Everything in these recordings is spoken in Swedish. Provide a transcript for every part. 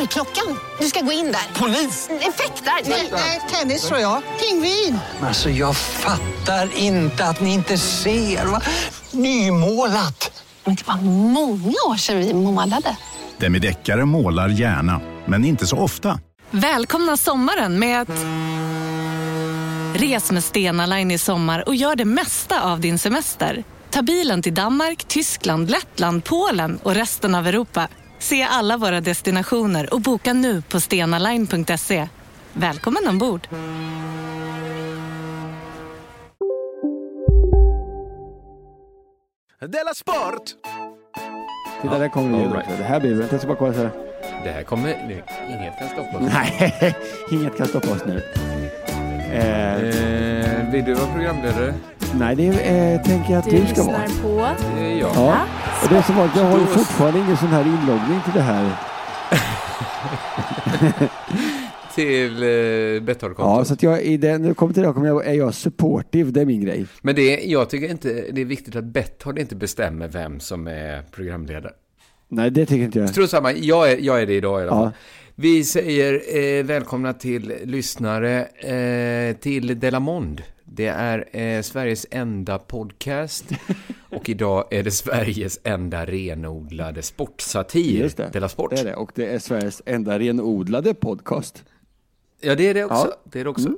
Dörrklockan. Du ska gå in där. Polis? Effektar? Nej, tennis tror jag. Pingvin. Alltså jag fattar inte att ni inte ser. Va? Nymålat. Men det var många år sedan vi målade. Demideckare målar gärna, men inte så ofta. Välkomna sommaren med att... Res med Stena Line i sommar och gör det mesta av din semester. Ta bilen till Danmark, Tyskland, Lettland, Polen och resten av Europa. Se alla våra destinationer och boka nu på stenaline.se. Välkommen ombord! Della Sport! Titta, där kommer ljudet. right. Det här blir vänta, jag ska bara kolla så här. Det här kommer... Det, inget kan stoppa oss. Nej, inget kan stoppa oss nu. Eh, Eh, vill du vara programledare? nej, det eh, tänker jag att du ska vara. på Eh, ja. Ja, det är som att jag har ju fortfarande ingen sån här inloggning till det här. Till eh, Ja, Betthard-kontot. så att jag i den, det kommer till det kommer jag, är jag supportive, det är min grej. Men det, jag tycker inte det är viktigt att Betthard inte bestämmer vem som är programledare. Nej, det tycker inte jag. Strunt samma, jag är, jag är det idag i alla Ja. fall. Vi säger eh, välkomna till lyssnare eh, till Delamond. Det är eh, Sveriges enda podcast och idag är det Sveriges enda renodlade sportsatir. Just det. Della Sport. Det är det. Och det är Sveriges enda renodlade podcast. Ja, det är det också. Ja. Mm. Det är det också.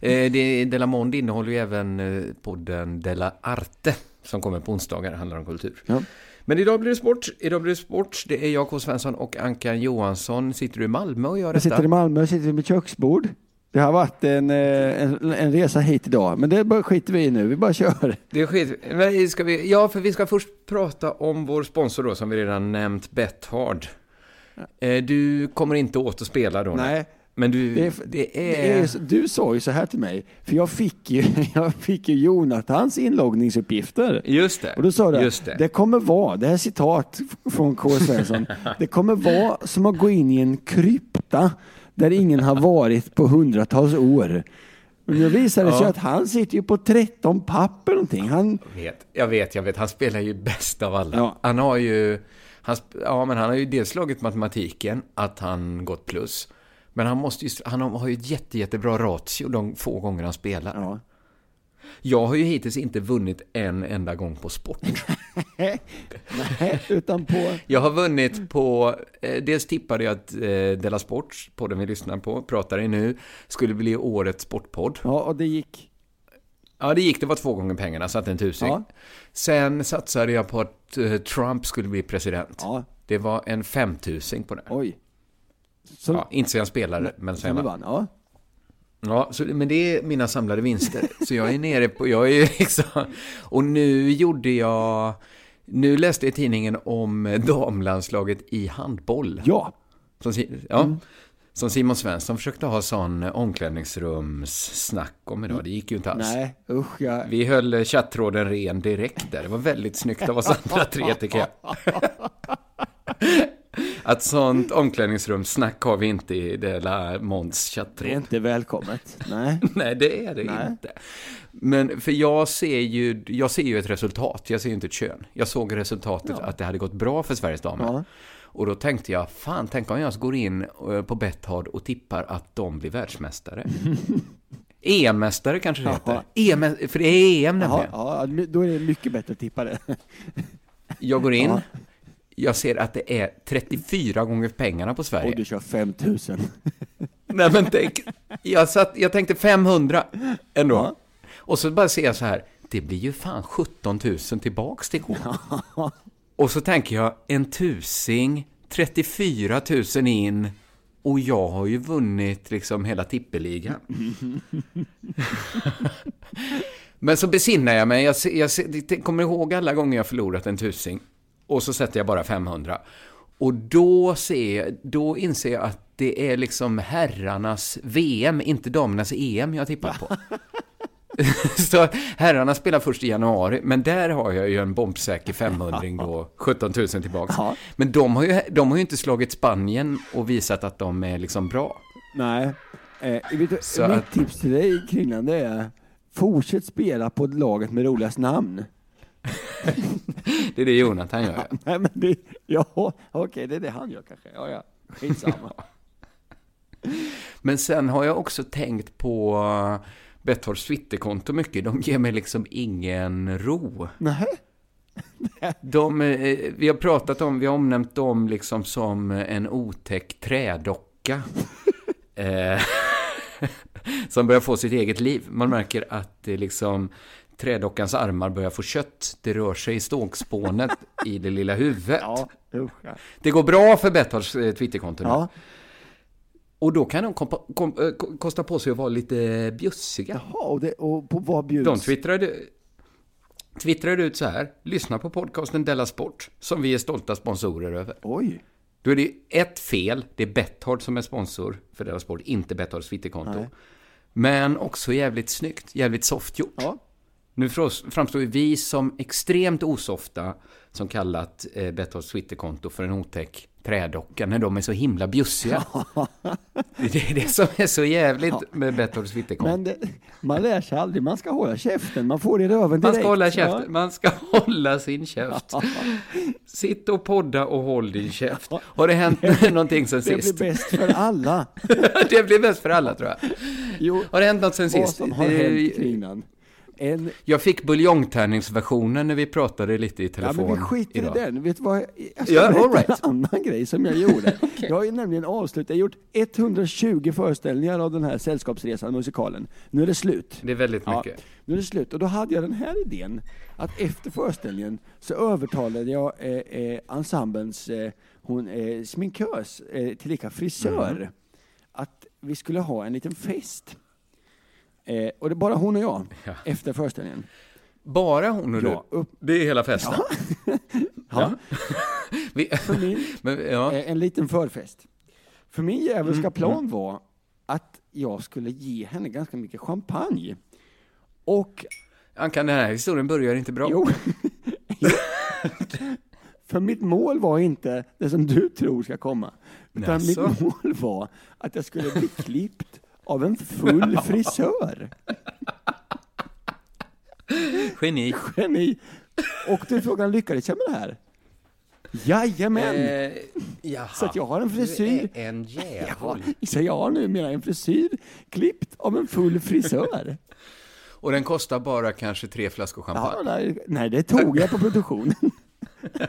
Eh, det, Della Monde innehåller ju även eh, podden Della Arte som kommer på onsdagar, det handlar om kultur. Ja. Men idag blir det sport. Idag blir det sport. Det är jag, K. Svensson och Ankan Johansson. Sitter du i Malmö och gör Jag detta? sitter i Malmö, jag sitter vid mitt köksbord. Det har varit en, eh, en, en resa hit idag, men det bara skiter vi i nu. Vi bara kör. Det är skit. Men ska vi, ja, för vi ska först prata om vår sponsor då, som vi redan nämnt, Bethard. Eh, du kommer inte åt att spela då? Nej. Men du, Det det är, det är, du sa ju så här till mig, för jag fick ju, jag fick ju Jonathans inloggningsuppgifter. Just det. Och då sa du, Just det. det. kommer vara, det här är citat från K. Svensson, det kommer vara som att gå in i en krypta där ingen har varit på hundratals år. Och nu visar det sig Ja. att han sitter ju på 13 papper någonting. Han, Jag vet, jag vet, jag vet. Han spelar ju bäst av alla. Ja. Han har ju... Han, ja, men han har ju dels slagit matematiken, att han gått plus. Men han, måste ju, han har ju ett jätte, jättebra ratio de få gånger han spelar. ja. Jag har ju hittills inte vunnit en enda gång på sport. Nej, utan på, Jag har vunnit på... Eh, dels tippade jag att eh, Della Sport, podden vi lyssnar på, pratar i nu, skulle bli årets sportpodd. ja och det gick. Ja, det gick. Det var två gånger pengarna, satte en tusing. Ja. Sen satsade jag på att eh, Trump skulle bli president. Ja, Det var en femtusing på det. oj. Så, Ja, inte så jag spelade, men så sen du jag vann, ja. Ja, så, men det är mina samlade vinster. Så jag är nere på, jag är liksom, och nu gjorde jag, nu läste jag i tidningen om damlandslaget i handboll. Ja, Som, ja, som Simon Svensson försökte ha sån omklädningsrumssnack om idag. Det gick ju inte alls. nej usch jag, Vi höll chatttråden ren direkt där. Det var väldigt snyggt av oss andra tre tycker jag. Att sånt omklädningsrumssnack har vi inte i Dela Måns det är inte välkommet. Nej. Nej, det är det Nej. inte. Men för jag ser, ju, jag ser ju ett resultat, jag ser ju inte ett kön. Jag såg resultatet att det hade gått bra för Sveriges damer. Ja. Och då tänkte jag, fan, tänk om jag går in eh, på Betthard och tippar att de blir världsmästare. EM-mästare kanske det heter. EM, för det är EM nämligen. ja, då är det mycket bättre att tippa det. Jag går in, Ja. Jag ser att det är 34 gånger pengarna på Sverige. Och du kör 5000. Nej men tänk, jag, satt, jag tänkte 500 ändå. Ja. Och så bara ser jag så här, det blir ju fan 17 000 tillbaks till K. Och så tänker jag, en tusing, 34 000 in och jag har ju vunnit liksom hela tippeligan. Men så besinnar jag mig, jag, jag, jag kommer ihåg alla gånger jag förlorat en tusing. Och så sätter jag bara 500. Och då, ser, då inser jag att det är liksom herrarnas VM, inte damernas EM jag tippar på. Så herrarna spelar först i januari, men där har jag ju en bombsäker 500 då, 17 000 tillbaks. Ja. Men de har, ju, de har ju inte slagit Spanien och visat att de är liksom bra. Nej. Eh, vet du, mitt att- tips till dig Kringlan det är fortsätt spela på laget med roligast namn. Det är det Jonathan gör. ja. Nej men det, ja okej det är det han gör kanske. Ja ja, skitsamma. Men sen har jag också tänkt på uh, Betthords Twitterkonto mycket. De ger mig liksom ingen ro. Nej. De, eh, vi har pratat om, vi har omnämnt dem liksom som en otäck trädocka. eh, som börjar få sitt eget liv. Man märker att det liksom trädockans armar börjar få kött. Det rör sig i stågspånet i det lilla huvudet. Ja. Det går bra för Betthords eh, Twitterkonto nu. ja. Och då kan de kompa, kom, eh, ko- kosta på sig att vara lite bjussiga. Jaha, och, det, och på vad bjuds? De twittrade, twittrade ut så här. Lyssna på podcasten Della Sport, som vi är stolta sponsorer över. Oj. Då är det ett fel. Det är Betthard som är sponsor för Della Sport, inte Bethards Twitterkonto. Nej. Men också jävligt snyggt, jävligt soft gjort. Ja. Nu framstår vi som extremt osofta som kallat eh, Bethards Twitterkonto för en otäck trädocka när de är så himla bjussiga. det är det som är så jävligt med Bethards Twitterkonto. Men det, man lär sig aldrig, man ska hålla käften, man får det i röven direkt. Man ska hålla Ja. käften, man ska hålla sin käft. Sitt och podda och håll din käft. Har det hänt någonting sen Det blir sist? bäst för alla. det blir bäst för alla tror jag. Jo, Har det hänt något sen vad sist? som har Det- hänt kvinnan. En, Jag fick buljongtärningsversionen när vi pratade lite i ja telefon men vi skiter idag. i den. Vet du vad? Jag ska Ja, berätta right. en annan grej som jag gjorde. Jag har ju nämligen avslutat, jag har gjort 120 föreställningar av den här sällskapsresan, musikalen. Nu är det slut. Det är väldigt Ja, mycket. nu är det slut. Och då hade jag den här idén, att efter föreställningen så övertalade jag eh, eh, ensemblens eh, hon, eh, sminkös, eh, tillika frisör, Mm. att vi skulle ha en liten fest. Eh, och det är bara hon och jag, Ja. efter föreställningen. Bara hon och Ja, du? upp- Det är hela festen? Ja. Vi, För min, men, ja. eh, en liten förfest. För min djävulska Mm, plan var att jag skulle ge henne ganska mycket champagne. Och Ankan, den här historien börjar inte bra. Jo. För mitt mål var inte det som du tror ska komma. Utan Jaså? mitt mål var att jag skulle bli klippt av en full frisör. Geni. Geni. Och du frågan, lyckades jag med det här? Jajamän! Eh, jaha. Så att jag har en frisyr. Du är en Ja, djävul. så jag har numera en frisyr klippt av en full frisör. Och den kostar bara kanske tre flaskor Ja, champagne. nej, nej, det tog jag på produktionen.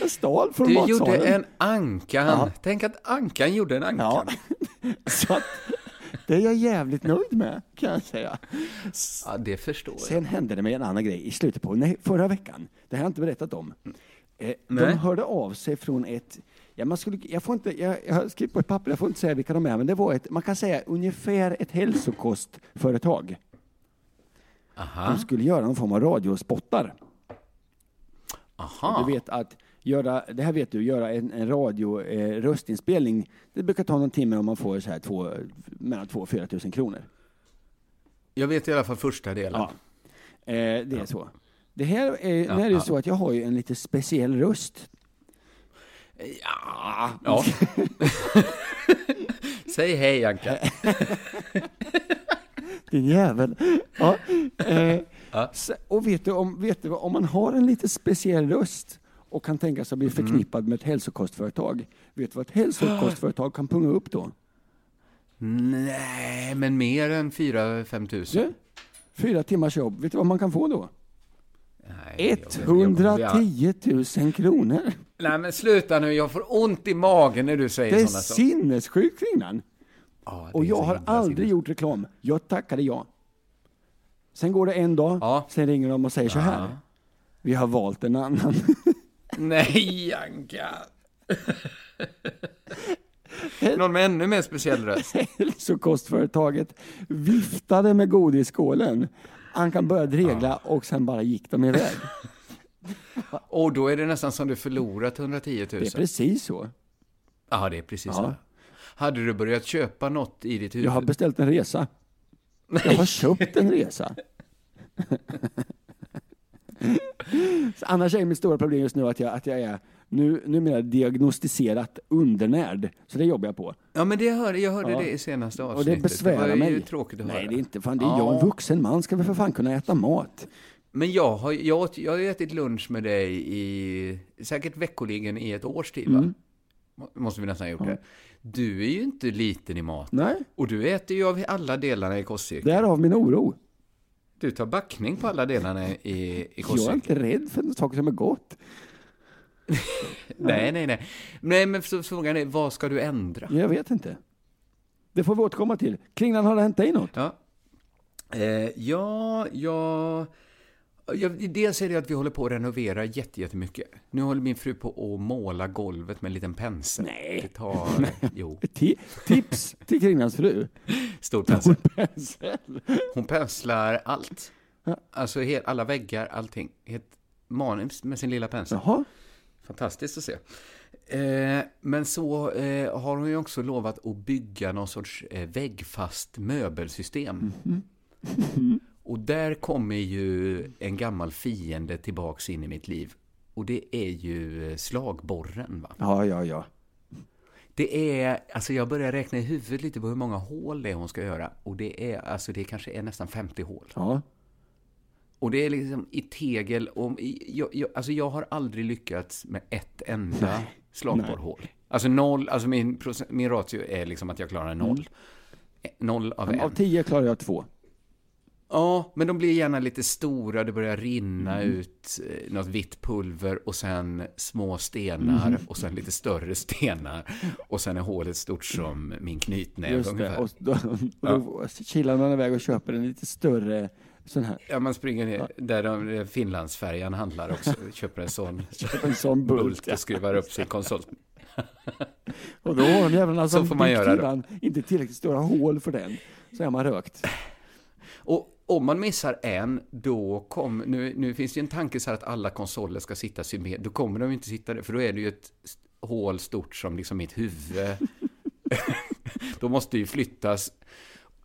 Jag stal från Du matsalen. gjorde en Ankan. Ja. Tänk att Ankan gjorde en Ankan. Ja. Så att, det är jag jävligt nöjd med, kan jag säga. Ja, det förstår jag. Sen hände det mig en annan grej i slutet på, nej, förra veckan. Det har jag inte berättat om. Eh, de hörde av sig från ett, ja, man skulle, jag, får inte, jag, jag har skrivit på ett papper, jag får inte säga vilka de är, men det var ett, man kan säga ungefär ett hälsokostföretag. Aha. De skulle göra någon form av radiospottar. Aha. Du vet att göra, det här vet du, göra en, en radio eh, röstinspelning, det brukar ta någon timme om man får så här två, mellan 2 och 4 tusen kronor. Jag vet i alla fall första delen. Ja. Eh, det är så. Det här är, är det ju ja. så att jag har ju en lite speciell röst. Ja. ja. Säg hej Ankan. Din jävel. Ja. Eh, Ja. Och vet du, om, vet du om man har en lite speciell röst och kan tänka sig att bli förknippad med ett hälsokostföretag. Vet du vad ett hälsokostföretag kan punga upp då? Nej, men mer än 4-5 tusen. Du, fyra timmars jobb. Vet du vad man kan få då? Nej, jag- jag- jag- 110 000 kronor. Nej, men sluta nu. Jag får ont i magen när du säger Det är sådana saker. sinnessjukt kvinnan. Ja, det Och är jag har aldrig sinnes- gjort reklam. Jag tackade ja. Sen går det en dag, Ja. sen ringer de och säger så här. Vi har valt en annan. Nej, Anka. Någon med ännu mer speciell röst. Hälsokostföretaget viftade med godisskålen. Han kan börja dregla och sen bara gick de iväg. Och då är det nästan som du förlorat 110 000. Det är precis så. Ja, det är precis Ja. så. Hade du börjat köpa något i ditt huvud? Jag har beställt en resa. Jag har köpt en resa. Så annars är mitt stora problem just nu att jag, att jag är nu, numera diagnostiserat undernärd. Så det jobbar jag på. Ja, men det hör, jag hörde Ja. det i senaste Och avsnittet. det besvärar var mig. ju tråkigt att höra. Nej, det är inte fan. Det är jag, en vuxen man, ska väl för fan kunna äta mat. Men jag har, jag, åt- jag har ju ätit lunch med dig i säkert veckoligen i ett års tid, va? Må- Måste vi nästan ha gjort det. Du är ju inte liten i mat. Nej, Och du äter ju av alla delarna i kostcirkeln. därav min oro. Du tar backning på alla delarna i, i Jag är inte rädd för saker som är gott. Nej, nej, nej. Nej, men frågan är, vad ska du ändra? Jag vet inte. Det får vi återkomma till. Kringlan, har det hänt dig något? Ja, eh, ja, ja, ja, dels är det att vi håller på att renovera jätte- jättemycket. Nu håller min fru på att måla golvet med en liten pensel. Nej. Det tar, jo, Ti- tips till Kringlans fru. stor pensel. Pensel. Hon penslar allt. Alltså alla väggar, allting. Helt manus med sin lilla pensel. Jaha. Fantastiskt att se. Eh, men så eh, har hon ju också lovat att bygga någon sorts eh, väggfast möbelsystem. Och där kommer ju en gammal fiende tillbaks in i mitt liv. Och det är ju eh, slagborren. Va? Ja, ja, ja. Det är, alltså jag börjar räkna i huvudet lite på hur många hål det är hon ska göra. Och det är, alltså det kanske är nästan 50 hål. Ja. Och det är liksom i tegel. Och i, jag, jag, alltså jag har aldrig lyckats med ett enda slagborrhål. Alltså noll, alltså min, min ratio är liksom att jag klarar noll. Eh, Noll av en. Av tio klarar jag två. Ja, men de blir gärna lite stora, det börjar rinna Mm. ut eh, något vitt pulver och sen små stenar Mm. och sen lite större stenar. Och sen är hålet stort som min knytnäve Just det. ungefär. Och då, och då kilar man iväg och köper en lite större sån här. Ja, man springer ner där de, där Finlandsfärjan handlar också. Köper en sån En sån bult. bult och skruvar upp sin konsol. Och då har de jävlarna som Så får man göra inte tillräckligt stora hål för den. Så är man rökt. Och om man missar en, då kommer... Nu, nu finns det ju en tanke så här att alla konsoler ska sitta symmetriskt. Då kommer de inte sitta där, för då är det ju ett hål stort som liksom mitt huvud. då måste det ju flyttas.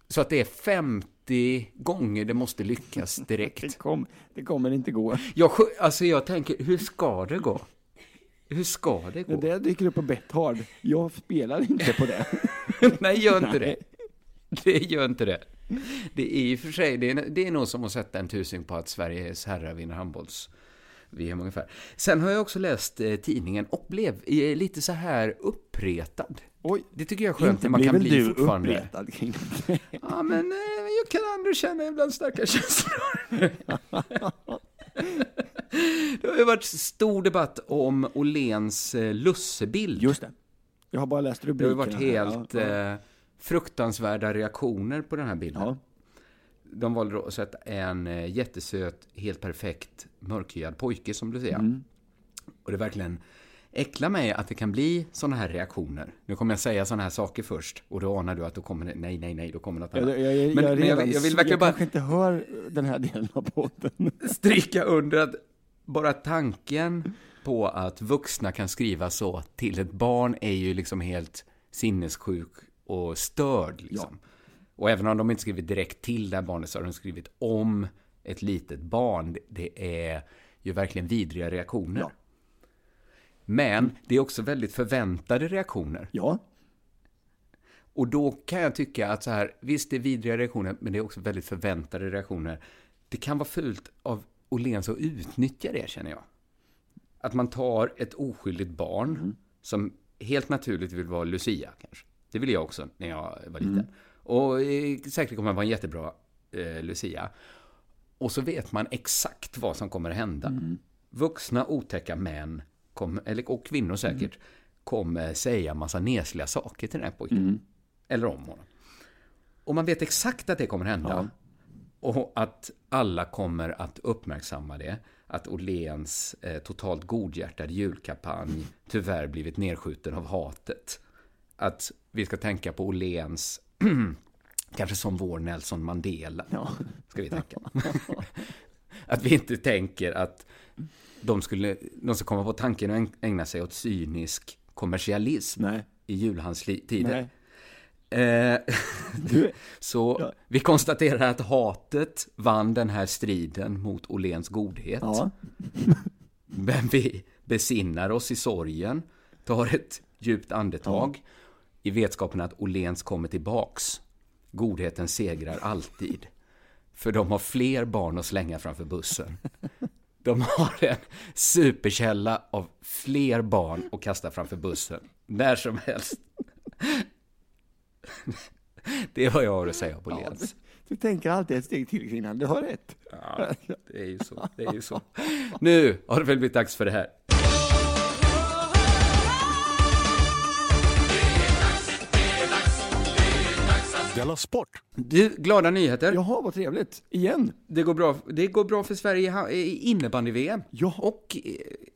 Så att det är 50 gånger det måste lyckas Det, direkt. kom, det kommer inte gå. Jag, alltså jag tänker, hur ska det gå? Hur ska det Det gå? där dyker upp på Bethard. Jag spelar inte på det. Nej, gör inte det. Det gör inte det. Det är i och för sig, det är, det är nog som att sätta en tusing på att Sveriges herrar vinner handbolls VM ungefär. Sen har jag också läst eh, tidningen och blev eh, lite så här uppretad. Oj. Det tycker jag är skönt när man kan bli du fortfarande. uppretad kring Ja, men eh, jag kan ändå känna ibland starka känslor. det har ju varit stor debatt om Åhléns eh, lussebild. Just det. Jag har bara läst Det har varit helt Ja, ja. Fruktansvärda reaktioner på den här bilden. Ja. De valde då att sätta en eh, jättesöt, helt perfekt mörkhyad pojke som Lucia. Mm. Och det verkligen äcklar mig att det kan bli sådana här reaktioner. Nu kommer jag säga sådana här saker först och då anar du att då kommer det, nej, nej, nej, då kommer något Jag, annat. jag, jag, Men- jag, men jag- jag vill verkligen jag bara- kanske inte hör den här delen av podden. stryka under att bara tanken på att vuxna kan skriva så till ett barn är ju liksom helt sinnessjuk och störd. Liksom. Och även om de inte skrivit direkt till det här barnet så har de skrivit om ett litet barn. Det är ju verkligen vidriga reaktioner. Ja. Men det är också väldigt förväntade reaktioner. Ja, Och då kan jag tycka att så här, visst det är vidriga reaktioner, men det är också väldigt förväntade reaktioner. Det kan vara fult av Åhléns att utnyttja det, känner jag. Att man tar ett oskyldigt barn, som helt naturligt vill vara Lucia, kanske. Det ville jag också när jag var liten. Och eh, säkert kommer att vara en jättebra eh, Lucia. Och så vet man exakt vad som kommer att hända. Vuxna otäcka män, kommer, eller, och kvinnor säkert, kommer säga massa nesliga saker till den här pojken. Eller om honom. Och man vet exakt att det kommer att hända. Och att alla kommer att uppmärksamma det. Att Åhléns eh, totalt godhjärtade julkampanj tyvärr blivit nedskjuten av hatet. Att vi ska tänka på Åhléns, kanske som vår Nelson Mandela. Ja. Ska vi tänka. att vi inte tänker att de skulle, de ska komma på tanken att ägna sig åt cynisk kommersialism nej. i julhandstider. Eh, så vi konstaterar att hatet vann den här striden mot Olens godhet. Ja. Men vi besinnar oss i sorgen, tar ett djupt andetag i vetskapen att Olens kommer tillbaks. Godheten segrar alltid. För de har fler barn att slänga framför bussen. De har en superkälla av fler barn att kasta framför bussen. När som helst. Det är vad jag har att säga på Lens. Du tänker alltid ett steg till kvinnan, du har rätt. Ja, det är ju så. Det är ju så. Nu har det väl blivit dags för det här. Della Sport! Du, glada nyheter. Jaha, vad trevligt. Igen. Det går bra, det går bra för Sverige i innebandy-VM. Ja. Och,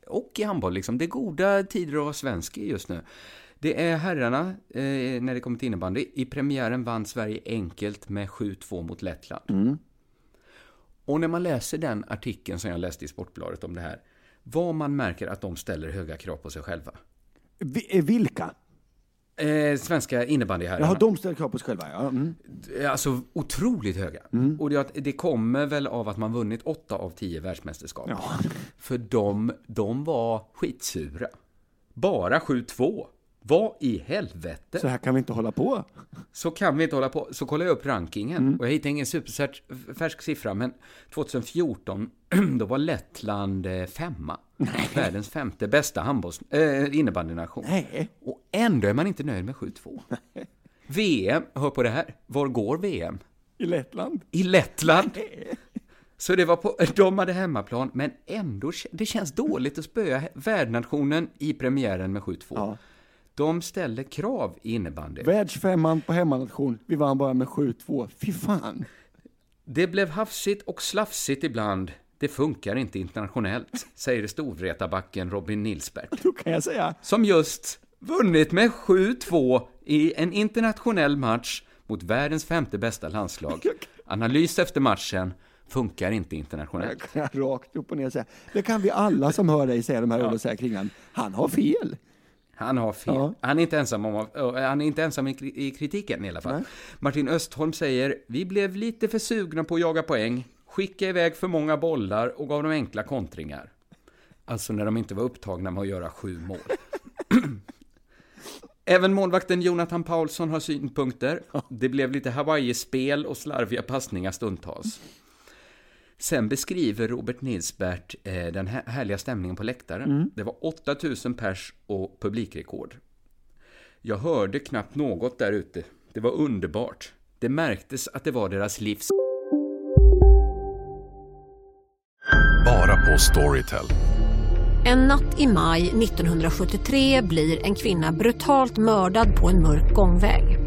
och i handboll liksom. Det är goda tider att vara svensk just nu. Det är herrarna, eh, när det kommer till innebandy. I premiären vann Sverige enkelt med 7-2 mot Lettland. Och när man läser den artikeln som jag läste i Sportbladet om det här, vad man märker att de ställer höga krav på sig själva. Eh, vilka? Eh, svenska innebandyherrarna. Jaha, de ställer krav på sig själva, ja. Mm. Alltså otroligt höga. Och det, det kommer väl av att man vunnit åtta av tio världsmästerskap. Ja. För de, de var skitsura. Bara 7-2. Vad i helvete? Så här kan vi inte hålla på. Så kan vi inte hålla på. Så kollar jag upp rankingen och jag hittade ingen superfärsk siffra, men 2014 då var Lettland eh, femma. Världens femte bästa handbolls, äh, innebandynation. Nej. Och ändå är man inte nöjd med 7-2. VM, hör på det här. Var går VM? I Lettland. I Lettland. Så det var på, de hade hemmaplan, men ändå, det känns dåligt att spöa värdnationen i premiären med 7-2. Ja. De ställer krav i innebandy. Världsfemman på hemmanation. Vi vann bara med 7-2. Fy fan. Det blev hafsigt och slafsigt ibland. Det funkar inte internationellt, säger storvretabacken Robin Nilsberg. Då kan jag säga. Som just vunnit med 7-2 i en internationell match mot världens femte bästa landslag. Analys efter matchen, funkar inte internationellt. Jag kan rakt upp och ner säga. Det kan vi alla som hör dig säga de här orden och säga kring han. Han har fel. Han har fel. Ja. Han är inte ensam, om, han är inte ensam i kritiken i alla fall. Nej. Martin Östholm säger, vi blev lite för sugna på att jaga poäng, skicka iväg för många bollar och gav dem enkla kontringar. Alltså när de inte var upptagna med att göra sju mål. Även målvakten Jonathan Paulsson har synpunkter. Det blev lite Hawaii-spel och slarviga passningar stundtals. Sen beskriver Robert Nilsbert eh, den här härliga stämningen på läktaren. Det var 8000 pers och publikrekord. Jag hörde knappt något där ute. Det var underbart. Det märktes att det var deras livs... Bara på Storytel. En natt i maj 1973 blir en kvinna brutalt mördad på en mörk gångväg.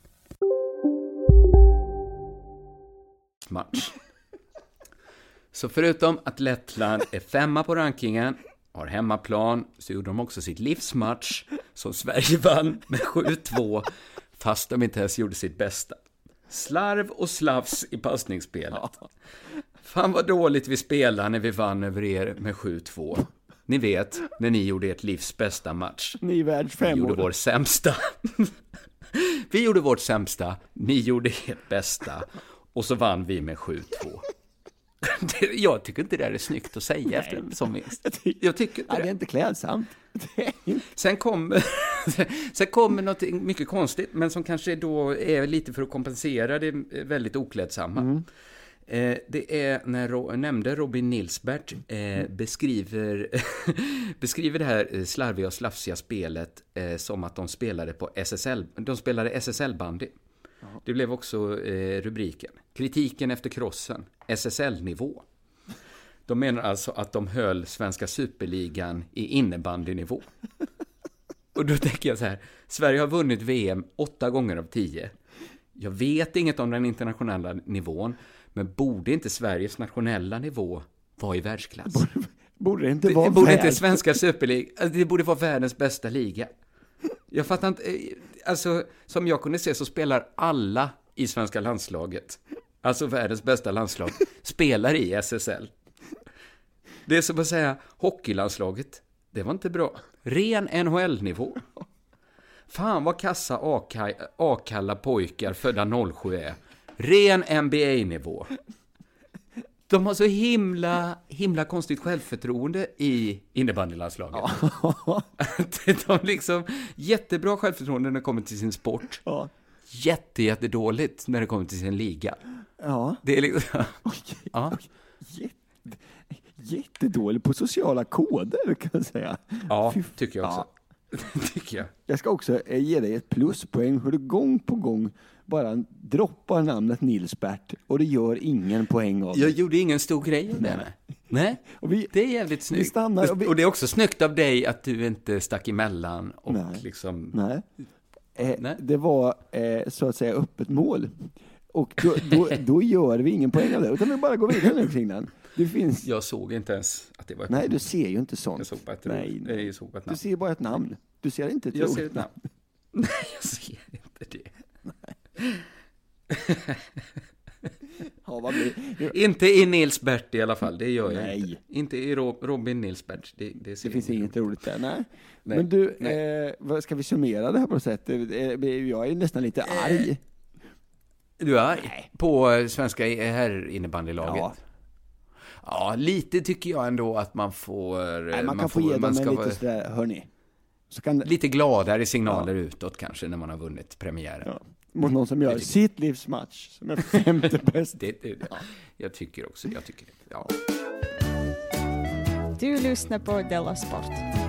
Match. Så förutom att Lettland är femma på rankingen, har hemmaplan, så gjorde de också sitt livsmatch, som Sverige vann med 7-2, fast de inte ens gjorde sitt bästa. Slarv och slavs i passningsspelet. Fan vad dåligt vi spelade när vi vann över er med 7-2. Ni vet, när ni gjorde ert livs bästa match. Ni Vi gjorde vår sämsta. Vi gjorde vårt sämsta, ni gjorde ert bästa. Och så vann vi med 7-2. Det- Jag tycker inte det är snyggt att säga efter en sån vinst. Jag tycker inte Nej, det är det. inte klädsamt. Det Sen kommer, sen kommer något mycket konstigt, men som kanske då är lite för att kompensera det väldigt oklädsamma. Eh, det är när Ro, nämnde Robin Nilsbert eh, beskriver, beskriver det här eh, slarviga och slafsiga spelet eh, som att de spelade på SSL, de spelade SSL-bandy. Det blev också eh, rubriken. Kritiken efter krossen, SSL-nivå. De menar alltså att de höll svenska superligan i innebandynivå. Och då tänker jag så här, Sverige har vunnit VM åtta gånger av tio. Jag vet inget om den internationella nivån, men borde inte Sveriges nationella nivå vara i världsklass? Borde det inte Det vara borde inte svenska superliga, alltså, det borde vara världens bästa liga. Jag fattar inte, eh, alltså som jag kunde se så spelar alla i svenska landslaget, alltså världens bästa landslag, spelar i SSL. Det är som att säga, hockeylandslaget, det var inte bra. Ren NHL-nivå. Fan vad kassa Aka- Akalla pojkar födda 07 är. Ren NBA-nivå. De har så himla, himla konstigt självförtroende i innebandylandslaget. Att de liksom, jättebra självförtroende när det kommer till sin sport. Ja. Jätte, jättedåligt när det kommer till sin liga. Ja. Det är liksom... Ja. Jätte, jättedålig på sociala koder kan jag säga. Ja, tycker jag också. Ja. tycker jag. Jag ska också eh, ge dig ett pluspoäng hur du gång på gång bara droppar namnet Nilsbert och det gör ingen poäng av det. Jag gjorde ingen stor grej av det. Nej. Nej, Och vi, det är jävligt snyggt. stannar och vi- och det är också snyggt av dig att du inte stack emellan och Nej. liksom... nej. Eh, Nej. Det var eh, så att säga öppet mål. Och då, då, då gör vi ingen poäng av det, utan vi bara går vidare nu kring den. Det finns... Jag såg inte ens att det var ett Nej, namn. du ser ju inte sånt. Jag såg bara ett Nej. Nej, jag såg bara ett Du namn. ser bara ett namn. Du ser inte ett Jag ser ett namn. Nej, jag ser inte det. Ja. Inte i Nils Bert i alla fall, det gör jag Nej. inte. Inte i Ro- Robin Nils Bert. Det, det, Det finns inget roligt där, nej. Nej. Men du, eh, ska vi summera det här på något sätt? Eh, Jag är nästan lite arg. Du är arg? På eh, svenska herrinnebandylaget? Ja. Ja. lite tycker jag ändå att man får... Nej, eh, man kan få ge dem en lite sådär, hörni. Så kan, Lite gladare signaler utåt kanske när man har vunnit premiären. ja, mot någon som gör tycker- sitt livs match, som är femte bäst. Det, det, Jag tycker också, jag tycker det. Ja. Du lyssnar på Della Sport.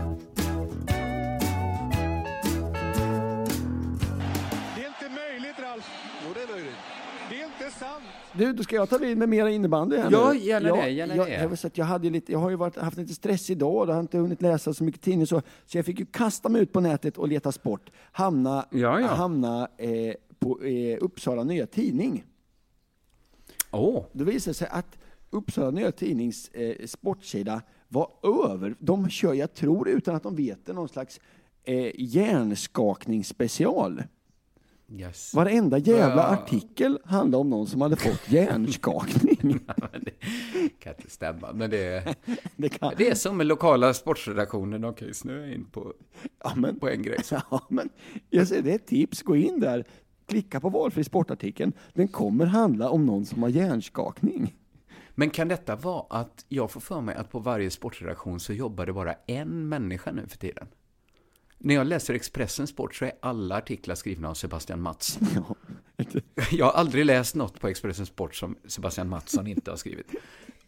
Du, då ska jag ta vid med mera innebandy här Ja, nu. gärna jag, det, gärna jag, det. Jag, att jag, hade lite, jag har ju varit, haft lite stress idag och jag har inte hunnit läsa så mycket tidning så, så jag fick ju kasta mig ut på nätet och leta sport. Hamna, Ja, ja. hamna eh, på eh, Uppsala Nya Tidning. Åh, Det visade sig att Uppsala Nya Tidnings eh, sportsida var över. De kör, jag tror utan att de vet det, någon slags eh, hjärnskakningsspecial. Yes. Varenda jävla Ja. artikel handlade om någon som hade fått hjärnskakning. Det kan inte stämma, men det, Det kan... det är som med lokala sportredaktioner, de kan ju snöa in på, Ja, men, på en grej. ja, men jag säger, det är ett tips. Gå in där, klicka på valfri sportartikeln. Den kommer handla om någon som har hjärnskakning. Men kan detta vara att jag får för mig att på varje sportredaktion så jobbar det bara en människa nu för tiden? När jag läser Expressen Sport så är alla artiklar skrivna av Sebastian Mattsson. Jag har aldrig läst något på Expressen Sport som Sebastian Mattsson inte har skrivit.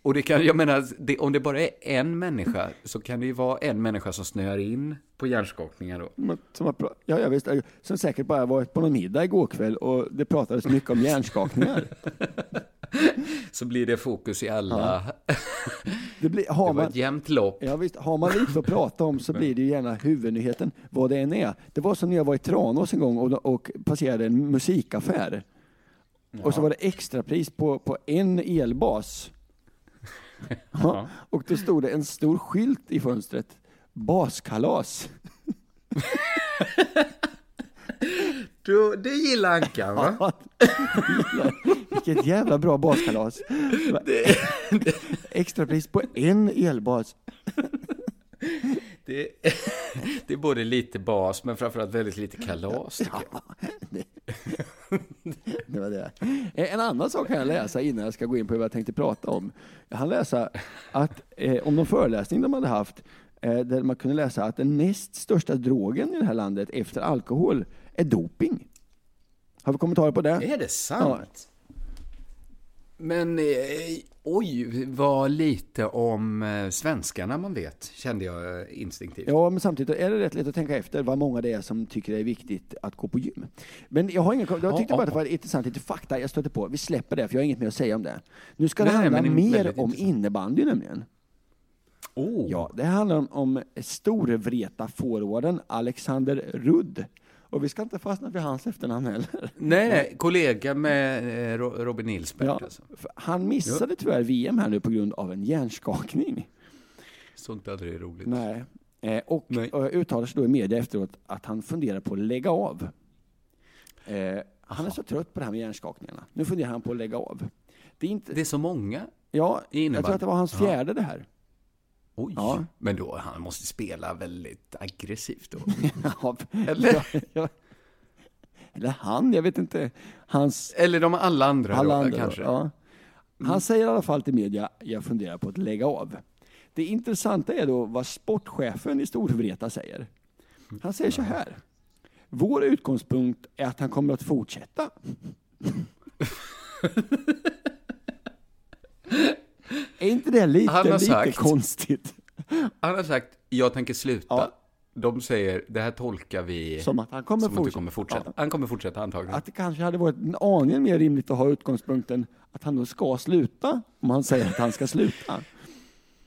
Och det kan, jag menar, det, om det bara är en människa så kan det ju vara en människa som snöar in på hjärnskakningar då. Som, som, har ja, jag visst, som säkert bara varit på någon middag igår kväll och det pratades mycket om hjärnskakningar. Så blir det fokus i alla. Det, blir, Det har var man, ett jämnt lopp. ja, visst, har man lite att prata om så blir det ju gärna huvudnyheten, vad det än är. Det var som när jag var i Tranås en gång och, och passerade en musikaffär. Och så var det extrapris på, på en elbas. Ja. Och då stod det en stor skylt i fönstret. Baskalas. Du, det gillar Ankan va? Vilket jävla bra baskalas. Extrapris på en elbas. Det, det är både lite bas men framförallt väldigt lite kalas tycker jag. Det var det. Eh, En annan sak kan jag läsa innan jag ska gå in på vad jag tänkte prata om. Jag hann läsa att, eh, om någon föreläsning de hade haft eh, där man kunde läsa att den näst största drogen i det här landet efter alkohol är doping. Har vi kommentarer på det? Är det sant? Men eh, oj, vad lite om eh, svenskarna man vet, kände jag eh, instinktivt. Ja, men samtidigt är det rätt lätt att tänka efter vad många det är som tycker det är viktigt att gå på gym. Men jag har ingen, jag Ja, tyckte bara ja. att det var intressant, lite fakta jag stötte på. Vi släpper det, för jag har inget mer att säga om det. Nu ska det Nej, handla mer om intressant. innebandy nämligen. Oh. Ja, det handlar om, om storvreta forwarden Alexander Rudd. Och vi ska inte fastna vid hans efternamn heller. Nej, nej, kollega med eh, Ro- Robin Nilsberg. Ja, Alltså. han missade tyvärr VM här nu på grund av en hjärnskakning. Sånt aldrig är roligt. Nej. Eh, och och uttalar sig då i media efteråt att han funderar på att lägga av. Eh, han är så trött på det här med hjärnskakningarna. Nu funderar han på att lägga av. Det är, inte... Det är så många Ja, jag tror att det var hans fjärde det här. Oj, Ja. men då han måste spela väldigt aggressivt då. Ja, Eller? ja, ja. Eller han, jag vet inte. Hans... Eller de alla andra alla då, andra, kanske. Ja. Han säger i alla fall till media, jag funderar på att lägga av. Det intressanta är då vad sportchefen i Storvreta säger. Han säger så här. Vår utgångspunkt är att han kommer att fortsätta. är inte det lite, Han har lite sagt- konstigt? Han har sagt, jag tänker sluta. De säger, det här tolkar vi Som att han kommer fortsätta. kommer fortsätta. Han kommer fortsätta antagligen. Att det kanske hade varit en aningen mer rimligt att ha utgångspunkten att han då ska sluta, om han säger att han ska sluta.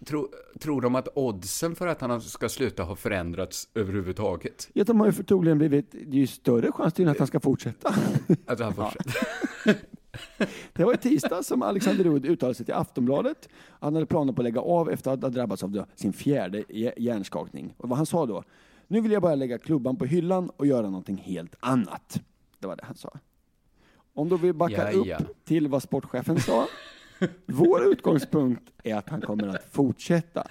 Tror, tror de att oddsen för att han ska sluta har förändrats överhuvudtaget? Ja, de har ju förmodligen blivit, det är ju större chans till att han ska fortsätta. Att han fortsätter? Det var i tisdag som Alexander Rudd uttalade sig till Aftonbladet. Han hade planer på att lägga av efter att ha drabbats av sin fjärde hj- hjärnskakning. Och vad han sa då? Nu vill jag bara lägga klubban på hyllan och göra någonting helt annat. Det var det han sa. Om då vi backar Ja, ja. upp till vad sportchefen sa. Vår utgångspunkt är att han kommer att fortsätta.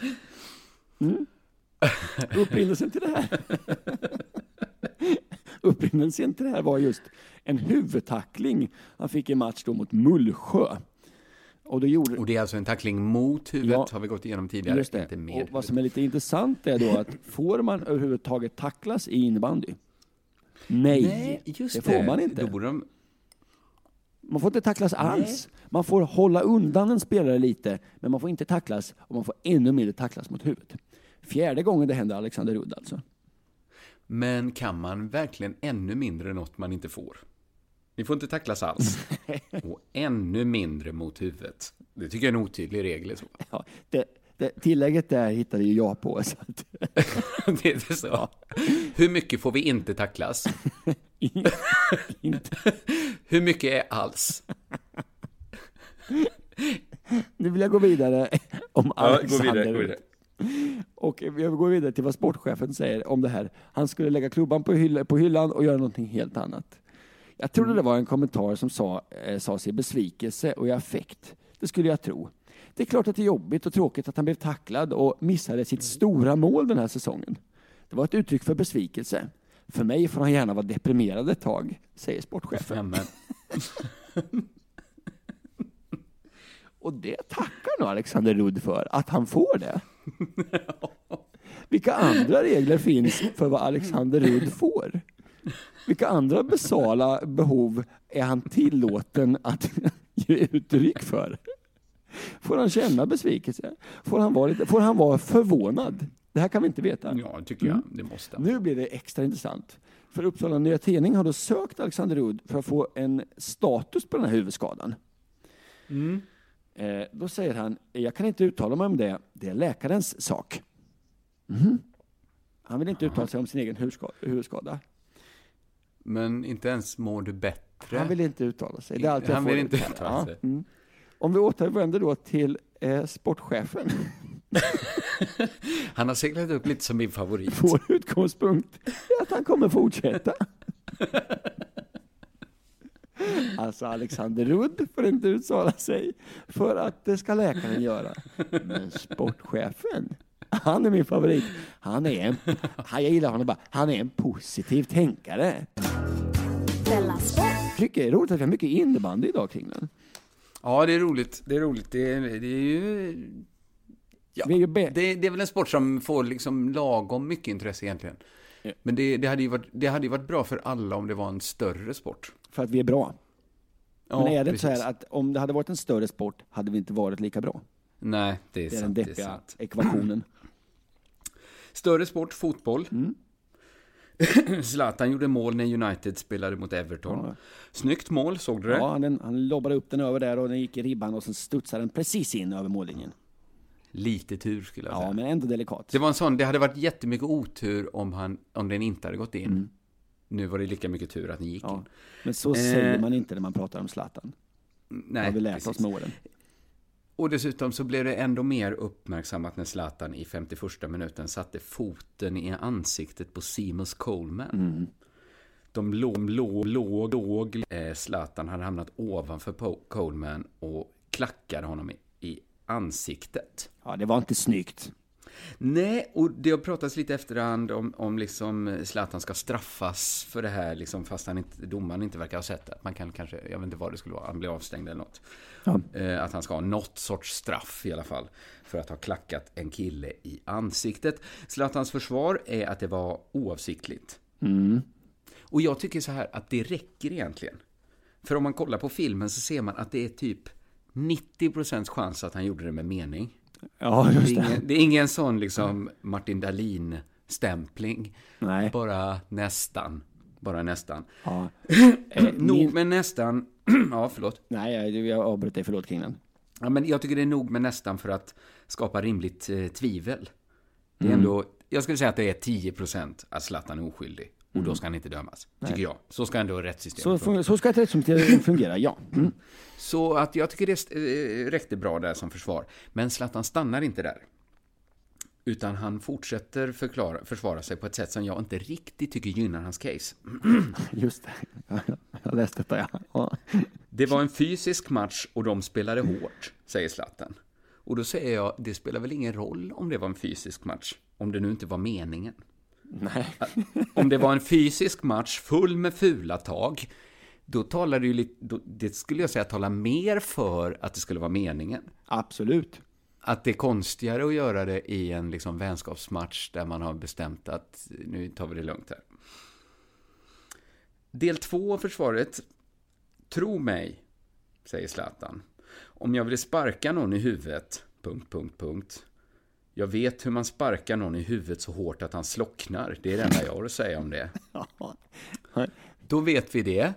Mm. Upprinnelsen till det här. Upprinnelsen till det här var just en huvudtackling han fick i match då mot Mullsjö. Och, då gjorde... Och det är alltså en tackling mot huvudet, Ja. har vi gått igenom tidigare. Just det. Och vad som är lite intressant är då att får man överhuvudtaget tacklas i innebandy? Nej, Nej, just det får man inte. De... Man får inte tacklas alls. Man får hålla undan en spelare lite, men man får inte tacklas och man får ännu mindre tacklas mot huvudet. Fjärde gången det händer Alexander Rudd alltså. Men kan man verkligen ännu mindre något man inte får? Ni får inte tacklas alls. Och ännu mindre mot huvudet. Det tycker jag är en otydlig regel. Så. Ja, det, det, tillägget där hittade ju jag på. Så att, det är så. Hur mycket får vi inte tacklas? Hur mycket är alls? nu vill jag gå vidare om Ja, gå Alexander vidare, gå vidare. Och jag går vidare till vad sportchefen säger om det här. Han skulle lägga klubban på, hyll, på hyllan och göra någonting helt annat. Jag trodde det var en kommentar som sa, eh, sa sig besvikelse och i affekt. Det skulle jag tro. Det är klart att det är jobbigt och tråkigt att han blev tacklad och missade sitt stora mål den här säsongen. Det var ett uttryck för besvikelse. För mig får han gärna vara deprimerad ett tag, säger sportchefen. Och det tackar nog Alexander Rudd för, att han får det. Vilka andra regler finns för vad Alexander Rudd får? Vilka andra basala behov är han tillåten att ge uttryck för? Får han känna besvikelse? Får han vara, lite, får han vara förvånad? Det här kan vi inte veta. Ja, tycker jag. Det måste. Nu blir det extra intressant. För Uppsala Nya Tidning har då sökt Alexander Rudd för att få en status på den här huvudskadan. Mm. Eh, då säger han, jag kan inte uttala mig om det, det är läkarens sak. Mhm. Han vill inte uttala sig om sin egen huvudska- huvudskada. Men inte ens mår du bättre? Han vill inte uttala sig. Det är allt jag Han får vill inte uttala. sig. Mm. Om vi återvänder då till eh, sportchefen. Han har seglat upp lite som min favorit. Vår utgångspunkt är att han kommer fortsätta. Alltså Alexander Rudd får inte uttala sig för att det ska läkaren göra. Men sportchefen, han är min favorit. Han är en, han- jag gillar honom bara, han är en positiv tänkare. Jag tycker det är roligt att vi har mycket innebandy idag kring den. Ja, det är roligt. Det är roligt. Det är, det är ju... Ja, Vi är ju be- det, det är väl en sport som får liksom lagom mycket intresse egentligen. Men det, det, hade ju varit, det hade ju varit bra för alla om det var en större sport. För att vi är bra. Ja, Men är det inte så precis. här att om det hade varit en större sport hade vi inte varit lika bra? Nej, det är, Det är den sant. Det är deppiga sant. ekvationen. Större sport, fotboll. Mm. Zlatan gjorde mål när United spelade mot Everton. Snyggt mål, såg du det? Ja, den, han lobbade upp den över där och den gick i ribban och sen studsade den precis in över mållinjen. Lite tur skulle jag säga. Ja, men ändå delikat. Det var en sån, det hade varit jättemycket otur om, han, om den inte hade gått in. Mm. Nu var det lika mycket tur att den gick in. Men så Eh, säger man inte när man pratar om Zlatan. Nej, har vi lärt precis. oss med åren. Och dessutom så blev det ändå mer uppmärksammat när Zlatan i 51 minuten satte foten i ansiktet på Seamus Coleman. Mm. De låg, låg, låg, låg. Eh, Zlatan hade hamnat ovanför Po- Coleman och klackade honom i, i ansiktet. Ja, det var inte snyggt. Nej, och det har pratats lite efterhand om, om liksom Zlatan ska straffas för det här, liksom, fast han inte, domaren inte verkar ha sett det. Man kan kanske, jag vet inte vad det skulle vara, han blir avstängd eller något. Ja. Eh, att han ska ha något sorts straff i alla fall, för att ha klackat en kille i ansiktet. Zlatans försvar är att det var oavsiktligt. Mm. Och jag tycker så här att det räcker egentligen. För om man kollar på filmen så ser man att det är typ 90% chans att han gjorde det med mening. Ja, just det. Är det. ingen, det är ingen sån liksom Martin Dahlin-stämpling. Nej. Bara nästan. Bara nästan. Ja. nog min- med nästan. ja, förlåt. Nej, jag, jag avbröt dig. Förlåt, kring den. Ja, men jag tycker det är nog med nästan för att skapa rimligt eh, tvivel. Det är Mm. ändå, jag skulle säga att det är 10% att Zlatan är oskyldig. Och då Mm. ska han inte dömas, Nej. tycker jag. Så ska ändå rättssystemet Så, funka. fun- så ska ett rättssystem fungera, ja. Mm. Så att jag tycker det eh, räckte bra där som försvar. Men Zlatan stannar inte där. Utan han fortsätter förklara, försvara sig på ett sätt som jag inte riktigt tycker gynnar hans case. Just det. Ja, Jag läste detta, ja. ja. Det var en fysisk match och de spelade hårt, säger Zlatan. Och då säger jag, det spelar väl ingen roll om det var en fysisk match, om det nu inte var meningen. Nej. Om det var en fysisk match full med fula tag, då talar det ju lite, då, det skulle jag säga talar mer för att det skulle vara meningen. Absolut. Att det är konstigare att göra det i en liksom vänskapsmatch där man har bestämt att nu tar vi det lugnt här. Del två av försvaret. Tro mig, säger Zlatan. Om jag vill sparka någon i huvudet... Punkt, punkt, punkt. Jag vet hur man sparkar någon i huvudet så hårt att han slocknar. Det är det enda jag har att säga om det. Då vet vi det.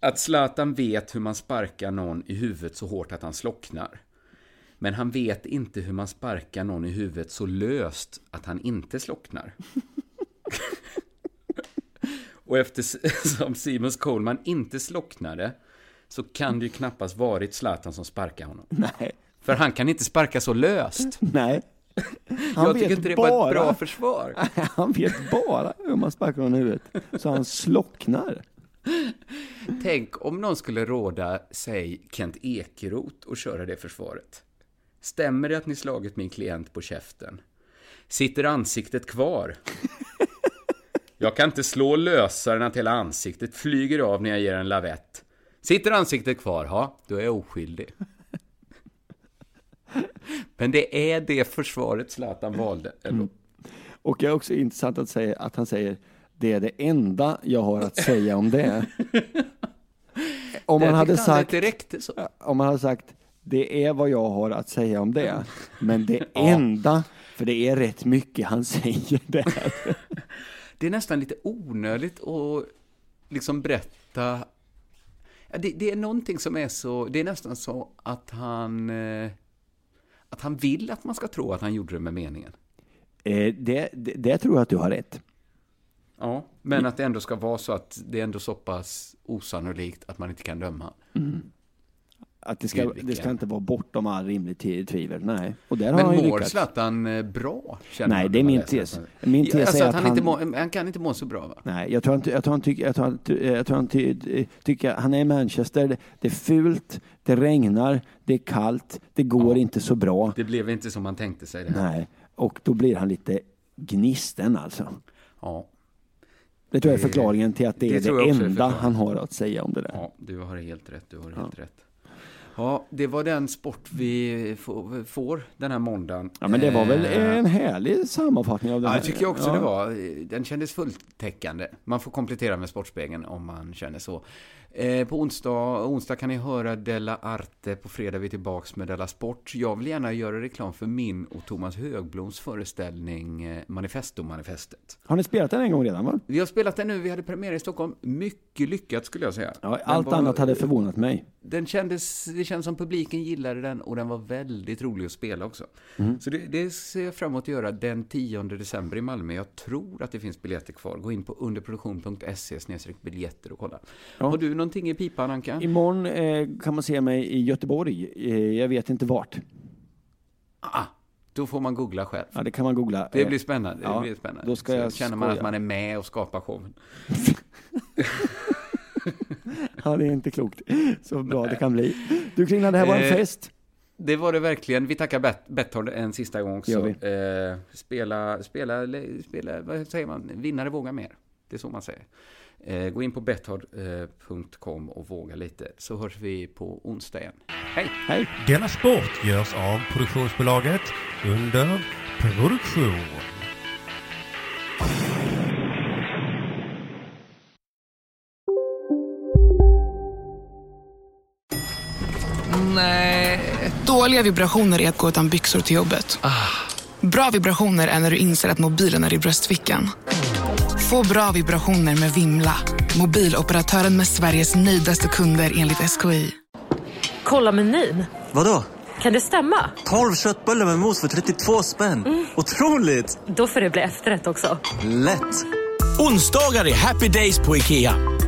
Att Zlatan vet hur man sparkar någon i huvudet så hårt att han slocknar. Men han vet inte hur man sparkar någon i huvudet så löst att han inte slocknar. Och eftersom Simons Coleman inte slocknade så kan det ju knappast varit Zlatan som sparkade honom. Nej. För han kan inte sparka så löst. Nej. Jag tycker inte det var ett bra försvar. Han vet bara hur man sparkar någon i huvudet. Så han slocknar. Tänk om någon skulle råda, säg Kent Ekeroth och köra det försvaret. Stämmer det att ni slagit min klient på käften? Sitter ansiktet kvar? Jag kan inte slå lösare än att hela ansiktet flyger av när jag ger en lavett. Sitter ansiktet kvar, ja, då är jag oskyldig. Men det är det försvaret Zlatan valde. Eller? Och det är också intressant att, säga, att han säger det är det enda jag har att säga om det. Om man hade sagt, om man hade sagt det är vad jag har att säga om det. Men det enda, för det är rätt mycket han säger där. Det är nästan lite onödigt att liksom berätta. Det, det är någonting som är så, det är nästan så att han, eh, att han vill att man ska tro att han gjorde det med meningen. Eh, det, det, det tror jag att du har rätt. Ja, men att det ändå ska vara så att det är ändå så pass osannolikt att man inte kan döma. Mm. Att det ska, Gud, det ska inte vara bortom all rimlig tvivel. Nej. Och där har han Men mår. Zlatan eh, bra? Nej, det är min tes. Min tes alltså är att att han, inte han- må, han kan inte må så bra va? Nej, jag tror han, jag tror han, jag tror han, ty- jag tror han ty- tycker, han är i Manchester, det, det är fult, det regnar, det är kallt, det går inte så bra. Det blev inte som man tänkte sig det. Nej, och då blir han lite gnisten alltså. Ja. Det tror jag är förklaringen till att det, det är det är enda förklaringen. han har att säga om det där. Ja, du har helt rätt. Du har helt rätt. Ja, det var den sport vi få- får den här måndagen. Ja, men det var väl Eh, en härlig sammanfattning av det Ja, här. tycker jag också Ja. det var. Den kändes fulltäckande. Man får komplettera med Sportspegeln om man känner så. Eh, på onsdag, onsdag kan ni höra Della Arte, på fredag är vi tillbaks med Della Sport. Jag vill gärna göra reklam för min och Thomas Högbloms föreställning eh, Manifesto-manifestet. Har ni spelat den en gång redan va? Vi har spelat den nu, vi hade premiär i Stockholm. Mycket lyckat skulle jag säga. Ja, Den allt var- annat hade förvånat mig. Den kändes, det kändes som publiken gillade den och den var väldigt rolig att spela också. Mm. Så det, det ser jag fram emot att göra den 10 december i Malmö. Jag tror att det finns biljetter kvar. Gå in på underproduktion.se biljetter och kolla. Ja. Har du någonting i pipan Anka? Imorgon eh, kan man se mig i Göteborg. Eh, jag vet inte vart. Ah, då får man googla själv. Ja, det kan man googla. Det blir spännande. ja, det blir spännande. Då ska Så jag känner man att skoja. man är med och skapar showen. Ja, det är inte klokt. Så bra det kan bli. Du Kringlan, det här var en Eh, fest. Det var det verkligen. Vi tackar Bet- Betthard en sista gång också. Eh, spela, spela, spela, vad säger man? Vinnare vågar mer. Det är så man säger. Eh, gå in på betthard.com och våga lite, så hörs vi på onsdag igen. Hej! Hej! Denna sport görs av produktionsbolaget under produktion. Dåliga vibrationer är att gå utan byxor till jobbet. Bra vibrationer är när du inser att mobilen är i bröstfickan. Få bra vibrationer med Vimla. Mobiloperatören med Sveriges nöjdaste kunder enligt SKI. Kolla menyn. Vadå? Kan det stämma? 12 köttbullar med mos för 32 spänn. Otroligt! Då får det bli efterrätt också. Lätt! Onsdagar är happy days på IKEA.